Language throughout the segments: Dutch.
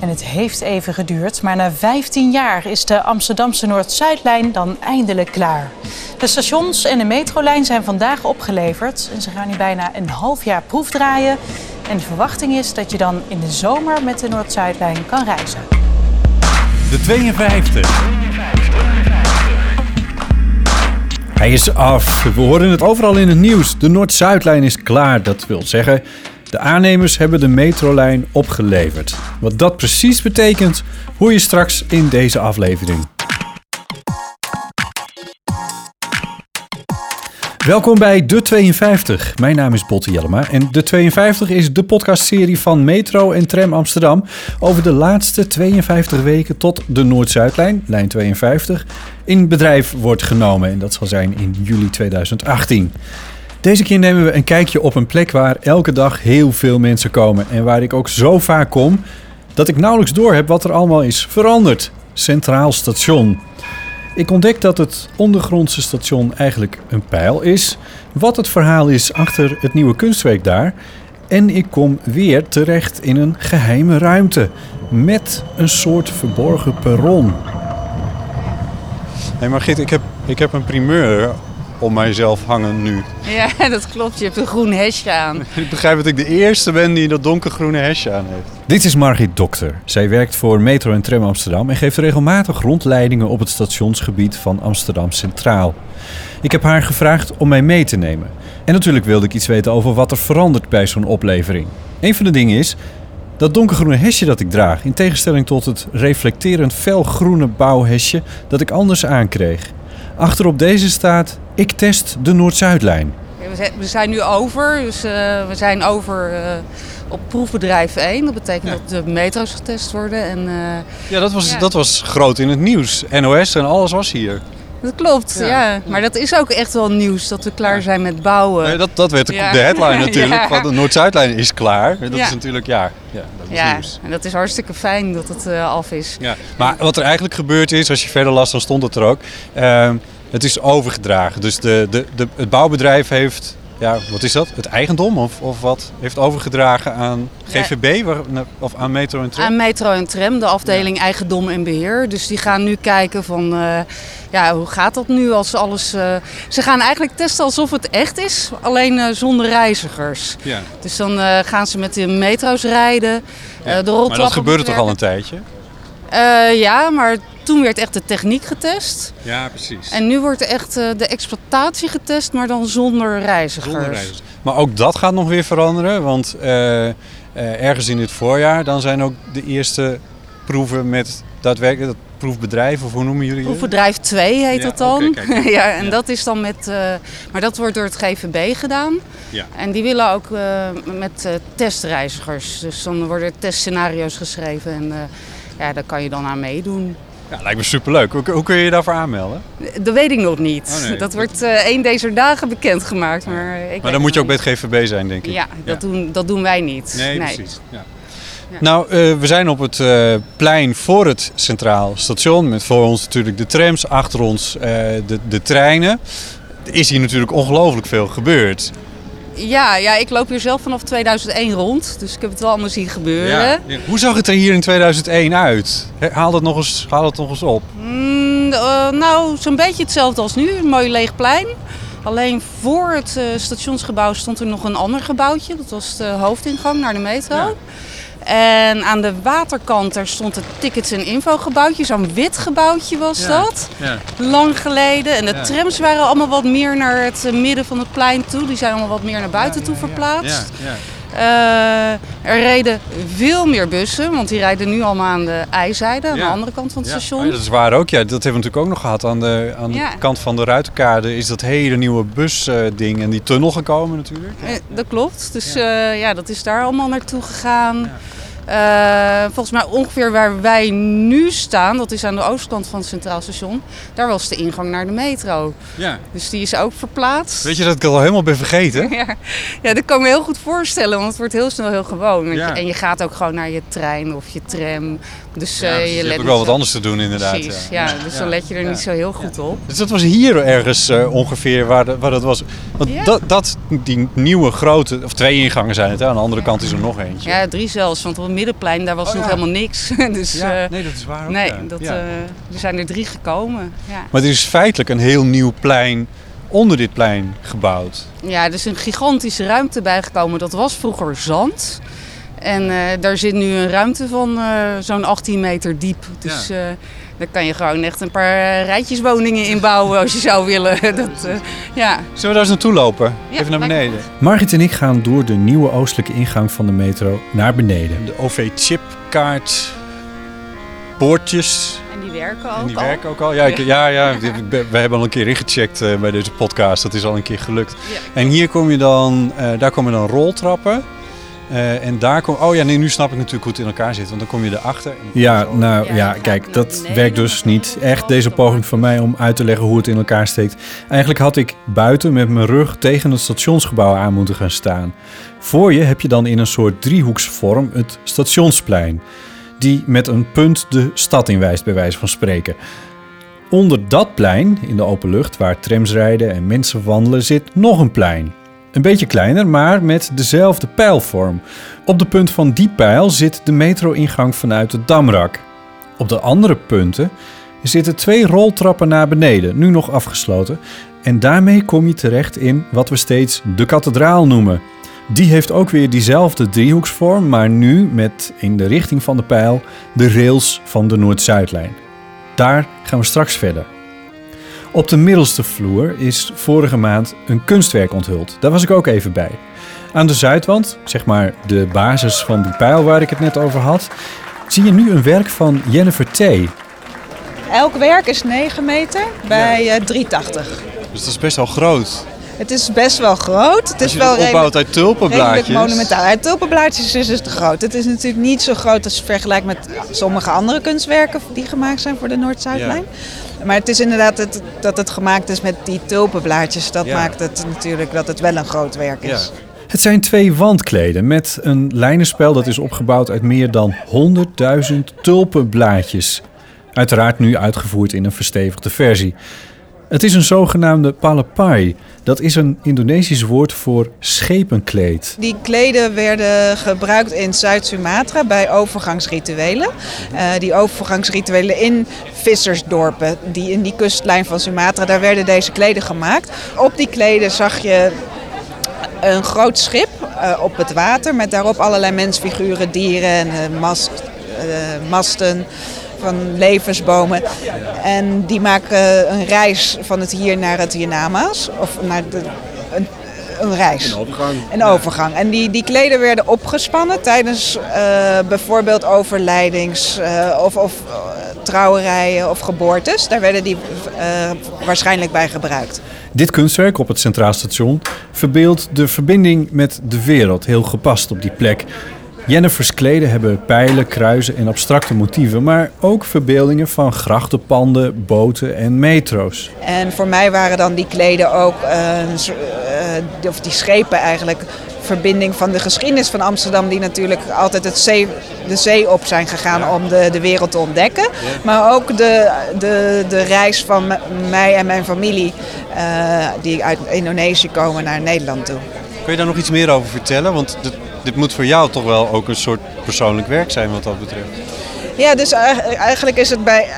En het heeft even geduurd, maar na 15 jaar is de Amsterdamse Noord-Zuidlijn dan eindelijk klaar. De stations en de metrolijn zijn vandaag opgeleverd en ze gaan nu bijna een half jaar proefdraaien. En de verwachting is dat je dan in de zomer met de Noord-Zuidlijn kan reizen. De 52. Hij is af. We horen het overal in het nieuws. De Noord-Zuidlijn is klaar. Dat wil zeggen, de aannemers hebben de metrolijn opgeleverd. Wat dat precies betekent, hoor je straks in deze aflevering. Welkom bij De 52. Mijn naam is Botte Jellema en De 52 is de podcastserie van Metro en Tram Amsterdam over de laatste 52 weken tot de Noord-Zuidlijn, lijn 52, in bedrijf wordt genomen. En dat zal zijn in juli 2018. Deze keer nemen we een kijkje op een plek waar elke dag heel veel mensen komen en waar ik ook zo vaak kom dat ik nauwelijks door heb wat er allemaal is veranderd. Centraal Station. Ik ontdek dat het ondergrondse station eigenlijk een pijl is, wat het verhaal is achter het nieuwe kunstwerk daar. En ik kom weer terecht in een geheime ruimte met een soort verborgen perron. Hé Margit, ik heb, ik heb een primeur om mijzelf hangen nu. Ja, dat klopt. Je hebt een groen hesje aan. Ik begrijp dat ik de eerste ben die dat donkergroene hesje aan heeft. Dit is Margit Dokter. Zij werkt voor Metro en Tram Amsterdam en geeft regelmatig rondleidingen op het stationsgebied van Amsterdam Centraal. Ik heb haar gevraagd om mij mee te nemen. En natuurlijk wilde ik iets weten over wat er verandert bij zo'n oplevering. Een van de dingen is dat donkergroene hesje dat ik draag, in tegenstelling tot het reflecterend felgroene bouwhesje dat ik anders aankreeg. Achterop deze staat: Ik test de Noord-Zuidlijn. We, zijn, we zijn nu over, dus eh, we zijn over eh, op proefbedrijf 1. Dat betekent dat de metro's getest worden. En, eh, Ja, dat was, Ja. dat was groot in het nieuws. NOS en alles was hier. dat klopt, Ja. ja. Maar dat is ook echt wel nieuws dat we klaar zijn met bouwen. Nee, dat, dat werd de, Ja. de headline natuurlijk. Ja. Van de Noord-Zuidlijn is klaar. Dat Ja. is natuurlijk, ja, ja dat is ja, nieuws. en dat is hartstikke fijn dat het af is. Ja. Maar wat er eigenlijk gebeurd is, als je verder las, dan stond het er ook. Ehm, het is overgedragen. Dus de, de, de, het bouwbedrijf heeft, ja, wat is dat? Het eigendom of, of wat? Heeft overgedragen aan GVB waar, of aan Metro en Tram? Aan Metro en Tram, de afdeling eigendom en beheer. Dus die gaan nu kijken van, eh, ja, hoe gaat dat nu als alles... eh, ze gaan eigenlijk testen alsof het echt is, alleen eh, zonder reizigers. Ja. Dus dan gaan ze met de metro's rijden. Ja. de maar dat gebeurde toch al een tijdje? Ja, maar toen werd echt de techniek getest. Ja, precies. En nu wordt echt eh, de exploitatie getest, maar dan zonder reizigers. Zonder reizigers. Maar ook dat gaat nog weer veranderen, want eh, eh, ergens in dit voorjaar dan zijn ook de eerste proeven met daadwerkelijk dat proefbedrijf, of hoe noemen jullie het? Proefbedrijf 2 heet Ja, dat dan. kijk. ja, en Ja. dat is dan met. maar dat wordt door het GVB gedaan. Ja. En die willen ook met testreizigers. Dus dan worden testscenario's geschreven en ja, daar kan je dan aan meedoen. Ja, lijkt me superleuk. Hoe, hoe kun je je daarvoor aanmelden? Dat weet ik nog niet. Oh, nee. Dat wordt eh één deze dagen bekendgemaakt. Maar, ik Maar dan moet je ook bij het GVB zijn, denk ik. Ja, dat, Doen, dat doen wij niet. Nee, precies. Ja. Ja. Nou, eh, we zijn op het eh, plein voor het Centraal Station. Met voor ons natuurlijk de trams, achter ons de, de treinen. Er is hier natuurlijk ongelooflijk veel gebeurd. Ja, ja, ik loop hier zelf vanaf 2001 rond. Dus ik heb het wel allemaal zien gebeuren. Hoe zag het er hier in 2001 uit? Haal het nog eens, haal het nog eens op. Mm, eh, nou, zo'n beetje hetzelfde als nu. Een mooi leeg plein. Alleen voor het eh, stationsgebouw stond er nog een ander gebouwtje. Dat was de hoofdingang naar de metro. Ja. En aan de waterkant daar stond het tickets- en infogebouwtje. Zo'n wit gebouwtje was Ja. dat. Ja. Lang geleden. En de Ja. trams waren allemaal wat meer naar het eh, midden van het plein toe. Die zijn allemaal wat meer naar buiten toe verplaatst. Ja, ja. Eh, er reden veel meer bussen, want die rijden nu allemaal aan de ijzijde, aan de andere kant van het Ja. station. Oh ja, dat is waar ook. Ja, dat hebben we natuurlijk ook nog gehad. Aan de, aan de Ja. kant van de Ruitenkade is dat hele nieuwe busding en die tunnel gekomen natuurlijk. Eh, dat klopt. Dus ja. ja, dat is daar allemaal naartoe gegaan. Eh, volgens mij ongeveer waar wij nu staan, dat is aan de oostkant van het Centraal Station, daar was de ingang naar de metro. Ja. Dus die is ook verplaatst. Weet je dat ik al helemaal ben vergeten? Ja, ja, dat kan ik me heel goed voorstellen, want het wordt heel snel heel gewoon. Ja. je- En je gaat ook gewoon naar je trein of je tram. Dus Ja, eh, precies. je hebt ook wel wat anders te doen inderdaad. Precies, ja. dus dan let je er Ja. niet zo heel goed op. Dus dat was hier ergens eh, ongeveer waar, de- waar dat was. Want Ja. dat, dat, die nieuwe grote, of twee ingangen zijn het, hè? aan de andere kant is er nog eentje. Ja, drie zelfs, want Middenplein, daar was Oh, nog ja. helemaal niks. dus Ja, eh, nee, dat is waar ook. nee, ja. dat, Ja. eh, er zijn er drie gekomen. Ja. Maar er is feitelijk een heel nieuw plein onder dit plein gebouwd. ja, er is een gigantische ruimte bijgekomen. Dat was vroeger zand. En eh, daar zit nu een ruimte van eh, zo'n 18 meter diep. Dus daar kan je gewoon echt een paar eh, rijtjeswoningen in bouwen als je zou willen. dat, eh, ja. Zullen we daar eens naartoe lopen? Ja, Even naar beneden. Margit en ik gaan door de nieuwe oostelijke ingang van de metro naar beneden. De OV-chipkaart, boordjes. En die werken ook En die al. werken ook al. Ja, ik, ja, ja we hebben al een keer ingecheckt eh, bij deze podcast. Dat is al een keer gelukt. Ja. En hier kom je dan, eh, daar komen dan roltrappen. Eh, en daar kom, oh ja, nee, nu snap ik natuurlijk hoe het in elkaar zit. Want dan kom je erachter. Ja, zo- nou Ja, kijk, dat werkt dus niet echt, deze poging van mij om uit te leggen hoe het in elkaar steekt. Eigenlijk had ik buiten met mijn rug tegen het stationsgebouw aan moeten gaan staan. Voor je heb je dan in een soort driehoeksvorm het stationsplein, die met een punt de stad inwijst, bij wijze van spreken. Onder dat plein, in de open lucht, waar trams rijden en mensen wandelen, zit nog een plein. Een beetje kleiner, maar met dezelfde pijlvorm. Op de punt van die pijl zit de metro-ingang vanuit het Damrak. Op de andere punten zitten twee roltrappen naar beneden, nu nog afgesloten. En daarmee kom je terecht in wat we steeds de kathedraal noemen. Die heeft ook weer diezelfde driehoeksvorm, maar nu met in de richting van de pijl de rails van de Noord-Zuidlijn. Daar gaan we straks verder. Op de middelste vloer is vorige maand een kunstwerk onthuld. Daar was ik ook even bij. Aan de zuidwand, zeg maar de basis van die pijl waar ik het net over had, zie je nu een werk van Jennifer T. Elk werk is 9 meter bij eh 380. Dus dat is best wel groot. Het is best wel groot. Het Als is wel het redelijk, opbouwt uit tulpenblaadjes. monumentaal. Uit tulpenblaadjes is het groot. Het is natuurlijk niet zo groot als je vergelijkt met sommige andere kunstwerken die gemaakt zijn voor de Noord-Zuidlijn. Maar het is inderdaad het, dat het gemaakt is met die tulpenblaadjes. Dat Ja. maakt het natuurlijk dat het wel een groot werk is. Ja. Het zijn twee wandkleden met een lijnenspel dat is opgebouwd uit meer dan 100.000 tulpenblaadjes. Uiteraard nu uitgevoerd in een verstevigde versie. Het is een zogenaamde palapai. Dat is een Indonesisch woord voor schepenkleed. Die kleden werden gebruikt in Zuid-Sumatra bij overgangsrituelen. Eh, die overgangsrituelen in vissersdorpen, die in die kustlijn van Sumatra, daar werden deze kleden gemaakt. Op die kleden zag je een groot schip eh, op het water met daarop allerlei mensfiguren, dieren en eh, mast, masten van levensbomen. En die maken een reis van het hier naar het hiernamaals. Of naar de, een, een reis. Een overgang. Een overgang. En die, die kleden werden opgespannen tijdens eh, bijvoorbeeld overlijdings- eh, of, of eh, trouwerijen of geboortes. Daar werden die eh, waarschijnlijk bij gebruikt. Dit kunstwerk op het Centraal Station verbeeldt de verbinding met de wereld heel gepast op die plek. Jennifer's kleden hebben pijlen, kruisen en abstracte motieven, maar ook verbeeldingen van grachtenpanden, boten en metro's. En voor mij waren dan die kleden ook, eh, eh, of die schepen eigenlijk, verbinding van de geschiedenis van Amsterdam, die natuurlijk altijd het zee, de zee op zijn gegaan om de, de wereld te ontdekken. Maar ook de, de, de reis van mij en mijn familie, eh, die uit Indonesië komen naar Nederland toe. Kun je daar nog iets meer over vertellen? Want dit moet voor jou toch wel ook een soort persoonlijk werk zijn wat dat betreft. Ja, dus eigenlijk- is het bij,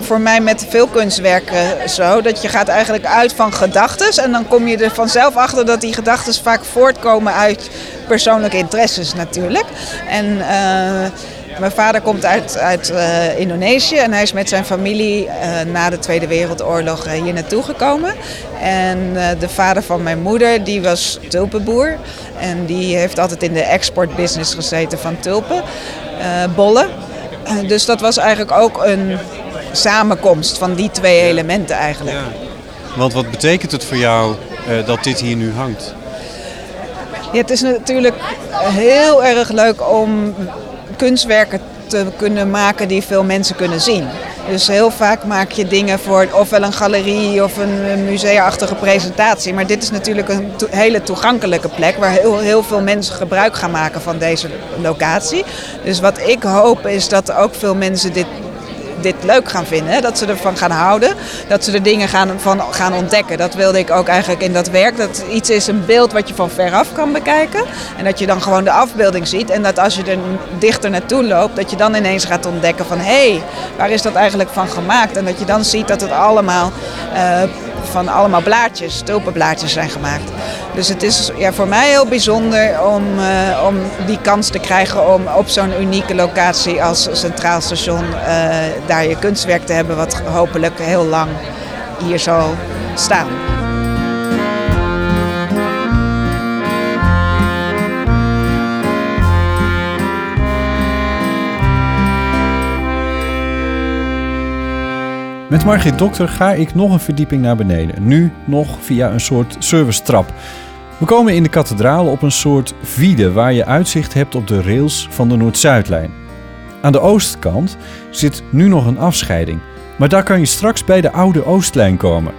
voor mij met veel kunstwerken zo dat je gaat eigenlijk uit van gedachten en dan kom je er vanzelf achter dat die gedachten vaak voortkomen uit persoonlijke interesses natuurlijk. En eh, mijn vader komt uit, uit eh, Indonesië en hij is met zijn familie eh, na de Tweede Wereldoorlog eh, hier naartoe gekomen. En de vader van mijn moeder die was tulpenboer en die heeft altijd in de exportbusiness gezeten van tulpen, bollen. Dus dat was eigenlijk ook een samenkomst van die twee elementen eigenlijk. Want wat betekent het voor jou dat dit hier nu hangt? Ja, het is natuurlijk heel erg leuk om kunstwerken te kunnen maken die veel mensen kunnen zien. Dus heel vaak maak je dingen voor ofwel een galerie of een museaachtige presentatie. Maar dit is natuurlijk een hele toegankelijke plek waar heel, heel veel mensen gebruik gaan maken van deze locatie. Dus wat ik hoop is dat ook veel mensen dit, dit leuk gaan vinden. Dat ze ervan gaan houden. Dat ze er dingen gaan, van gaan ontdekken. Dat wilde ik ook eigenlijk in dat werk. Dat iets is een beeld wat je van veraf kan bekijken. En dat je dan gewoon de afbeelding ziet. En dat als je er dichter naartoe loopt, dat je dan ineens gaat ontdekken van... hé, hey, waar is dat eigenlijk van gemaakt? En dat je dan ziet dat het allemaal... Uh, van allemaal blaadjes, tulpenblaadjes zijn gemaakt. Dus het is ja, voor mij heel bijzonder om, uh, om die kans te krijgen om op zo'n unieke locatie als Centraal Station uh, daar je kunstwerk te hebben wat hopelijk heel lang hier zal staan. Met Margit Dokter ga ik nog een verdieping naar beneden. Nu nog via een soort servicetrap. We komen in de kathedraal op een soort vide waar je uitzicht hebt op de rails van de Noord-Zuidlijn. Aan de oostkant zit nu nog een afscheiding, maar daar kan je straks bij de oude Oostlijn komen.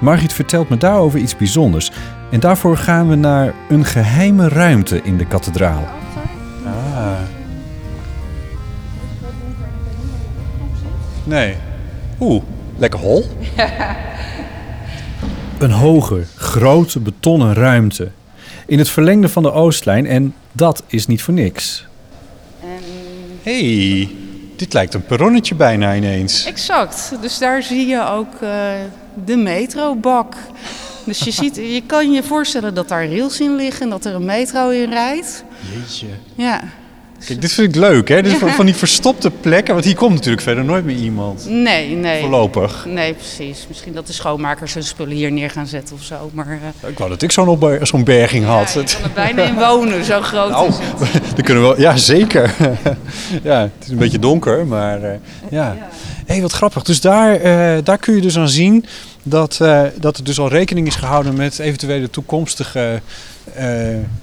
Margit vertelt me daarover iets bijzonders en daarvoor gaan we naar een geheime ruimte in de kathedraal. Ah. Nee. Oeh, lekker hol. Een hoge, grote betonnen ruimte. In het verlengde van de Oostlijn en dat is niet voor niks. hey, dit lijkt een perronnetje bijna ineens. Exact. Dus daar zie je ook uh, de metrobak. Dus je, ziet, je kan je voorstellen dat daar rails in liggen en dat er een metro in rijdt. Jeetje. Ja. Kijk, dit vind ik leuk, hè? Dit van, van die verstopte plekken, want hier komt natuurlijk verder nooit meer iemand. Nee, nee. Voorlopig. Nee, precies. Misschien dat de schoonmakers hun spullen hier neer gaan zetten of zo. Maar, uh... Ik wou dat ik zo'n zo'n berging had. Ja, je kan er bijna in wonen, zo groot nou, is het. Dan kunnen we, ja, zeker. ja, het is een beetje donker, maar uh, ja. Hé, hey, wat grappig. Dus daar, uh, daar kun je dus aan zien dat, dat er dus al rekening is gehouden met eventuele toekomstige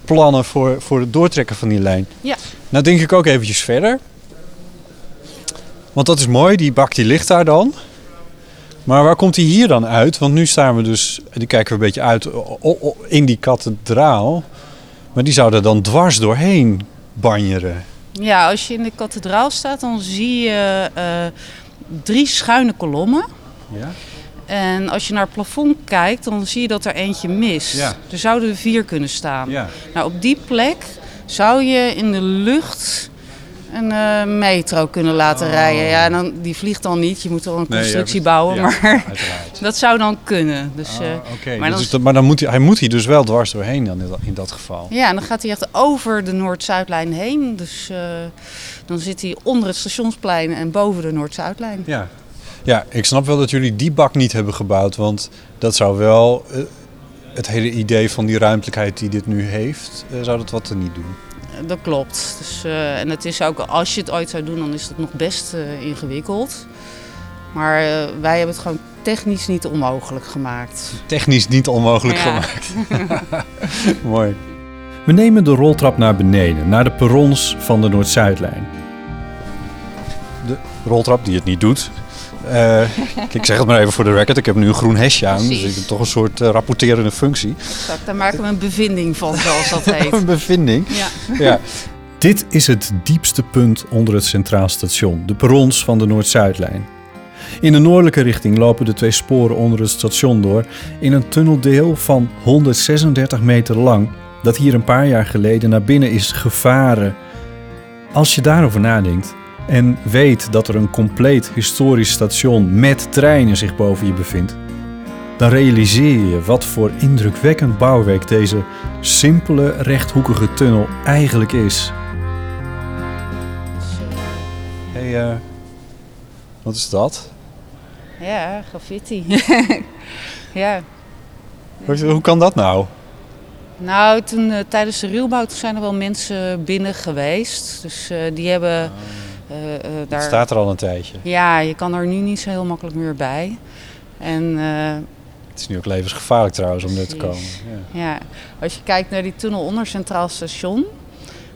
plannen voor, voor het doortrekken van die lijn. Ja. Nou denk ik ook eventjes verder. Want dat is mooi, die bak die ligt daar dan. Maar waar komt die hier dan uit? Want nu staan we dus, die kijken we een beetje uit in die kathedraal. Maar die zou er dan dwars doorheen banjeren. Ja, als je in de kathedraal staat, dan zie je uh, drie schuine kolommen. Ja. En als je naar het plafond kijkt, dan zie je dat er eentje mist. Ja. Er zouden er vier kunnen staan. Ja. Nou, op die plek zou je in de lucht een uh, metro kunnen laten Oh. rijden. Ja, dan, die vliegt dan niet. Je moet wel een constructie bouwen. ja, maar dat zou dan kunnen. Dus, uh, Ah, maar dan, dus maar dan moet hij, hij moet hier dus wel dwars doorheen dan in dat, in dat geval. ja, en dan gaat hij echt over de Noord-Zuidlijn heen. Dus uh, dan zit hij onder het stationsplein en boven de Noord-Zuidlijn. Ja. Ja, ik snap wel dat jullie die bak niet hebben gebouwd. Want dat zou wel eh, het hele idee van die ruimtelijkheid die dit nu heeft, eh, zou dat wat er niet doen. Dat klopt. Dus, uh, en het is ook, als je het ooit zou doen, dan is dat nog best uh, ingewikkeld. Maar uh, wij hebben het gewoon technisch niet onmogelijk gemaakt. Technisch niet onmogelijk Ja. gemaakt. Mooi. We nemen de roltrap naar beneden, naar de perrons van de Noord-Zuidlijn. De roltrap die het niet doet. Eh, ik zeg het maar even voor de record. Ik heb nu een groen hesje aan. Dus ik heb toch een soort eh, rapporterende functie. Exact, daar maken we een bevinding van, zoals dat heet. Een bevinding. Ja. Ja. Dit is het diepste punt onder het Centraal Station, de perrons van de Noord-Zuidlijn. In de noordelijke richting lopen de twee sporen onder het station door in een tunneldeel van 136 meter lang, dat hier een paar jaar geleden naar binnen is gevaren. Als je daarover nadenkt en weet dat er een compleet historisch station met treinen zich boven je bevindt, dan realiseer je wat voor indrukwekkend bouwwerk deze simpele rechthoekige tunnel eigenlijk is. Hey, eh, wat is dat? Ja, graffiti. ja. Hoe, hoe kan dat nou? Nou, toen, uh, tijdens de ruwbouw toen zijn er wel mensen binnen geweest. Dus uh, die hebben daar... Het staat er al een tijdje. Ja, je kan er nu niet zo heel makkelijk meer bij. En het is nu ook levensgevaarlijk trouwens om er te komen. Ja. ja. als je kijkt naar die tunnel onder Centraal Station.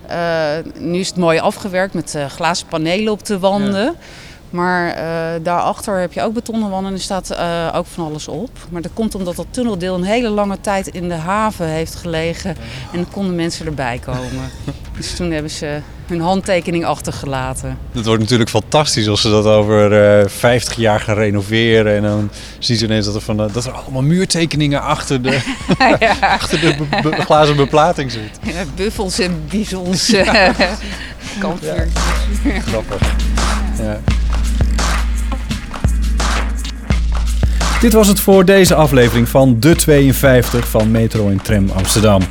Uh, nu is het mooi afgewerkt met glazen panelen op de wanden. Ja. Maar uh, daarachter heb je ook betonnen wanden en er staat ook van alles op. Maar dat komt omdat dat tunneldeel een hele lange tijd in de haven heeft gelegen. En konden mensen erbij komen. Dus toen hebben ze hun handtekening achtergelaten. Dat wordt natuurlijk fantastisch als ze dat over eh 50 jaar gaan renoveren. En dan zien ze ineens dat er, van, eh, dat er allemaal muurtekeningen achter de, ja. achter de be- be- glazen beplating zit. Ja, buffels en bizons. eh, kampvuur. Grappig. Ja. Dit was het voor deze aflevering van De 52 van Metro en Tram Amsterdam.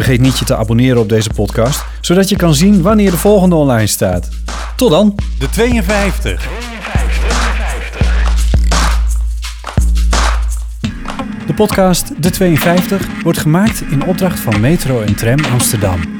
Vergeet niet je te abonneren op deze podcast, zodat je kan zien wanneer de volgende online staat. Tot dan! De 52. De podcast De 52 wordt gemaakt in opdracht van Metro en Tram Amsterdam.